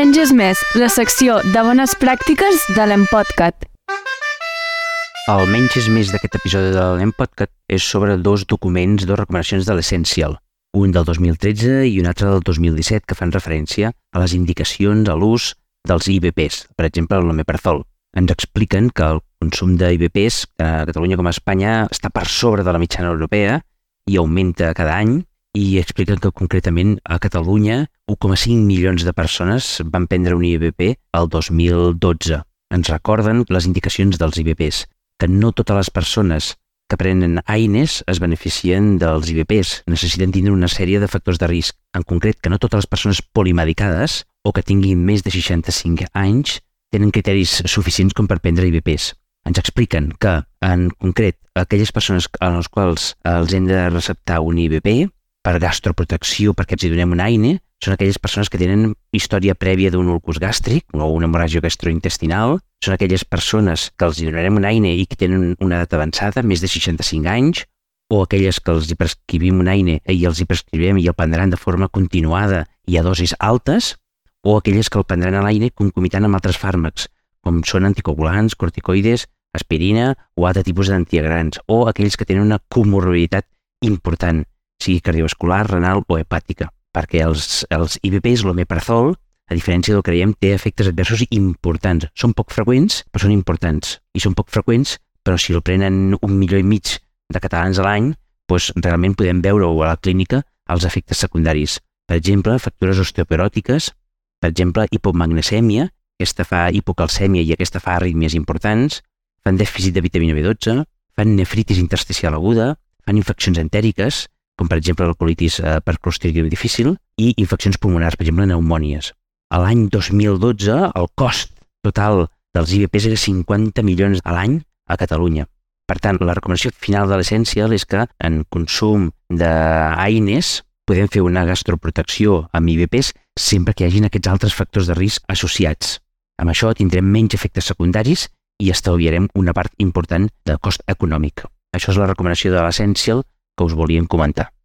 Menys és més, la secció de bones pràctiques de l'Empodcat. El menys és més d'aquest episodi de l'Empodcat és sobre dos documents, dos recomanacions de l'Essential, un del 2013 i un altre del 2017 que fan referència a les indicacions a l'ús dels IBPs, per exemple l'omeprazol. Ens expliquen que el consum d'IBPs a Catalunya com a Espanya està per sobre de la mitjana europea i augmenta cada any i expliquen que concretament a Catalunya 1,5 milions de persones van prendre un IBP el 2012. Ens recorden les indicacions dels IBPs, que no totes les persones que prenen AINES es beneficien dels IBPs. Necessiten tindre una sèrie de factors de risc. En concret, que no totes les persones polimedicades o que tinguin més de 65 anys tenen criteris suficients com per prendre IBPs. Ens expliquen que, en concret, aquelles persones a les quals els hem de receptar un IBP per gastroprotecció, perquè els hi donem un AINE, són aquelles persones que tenen història prèvia d'un ulcus gàstric o una hemorràgia gastrointestinal, són aquelles persones que els donarem un AINE i que tenen una edat avançada, més de 65 anys, o aquelles que els hi prescrivim un AINE i els hi prescrivim i el prendran de forma continuada i a dosis altes, o aquelles que el prendran a l'AINE concomitant amb altres fàrmacs, com són anticoagulants, corticoides, aspirina o altre tipus d'antiagrants, o aquells que tenen una comorbiditat important, sigui cardiovascular, renal o hepàtica, perquè els, els IBPs, l'omeprazol, a diferència del que creiem, té efectes adversos importants. Són poc freqüents, però són importants. I són poc freqüents, però si el prenen un milió i mig de catalans a l'any, doncs realment podem veure a la clínica els efectes secundaris. Per exemple, factures osteoperòtiques, per exemple, hipomagnesèmia, aquesta fa hipocalcèmia i aquesta fa arrítmies importants, fan dèficit de vitamina B12, fan nefritis intersticial aguda, fan infeccions entèriques, com per exemple la colitis eh, per clostridium difícil, i infeccions pulmonars, per exemple pneumònies. A l'any 2012, el cost total dels IBPs era 50 milions a l'any a Catalunya. Per tant, la recomanació final de l'Essential és que en consum d'AINES podem fer una gastroprotecció amb IBPs sempre que hi hagin aquests altres factors de risc associats. Amb això tindrem menys efectes secundaris i estalviarem una part important del cost econòmic. Això és la recomanació de l'Essential que us volíem comentar.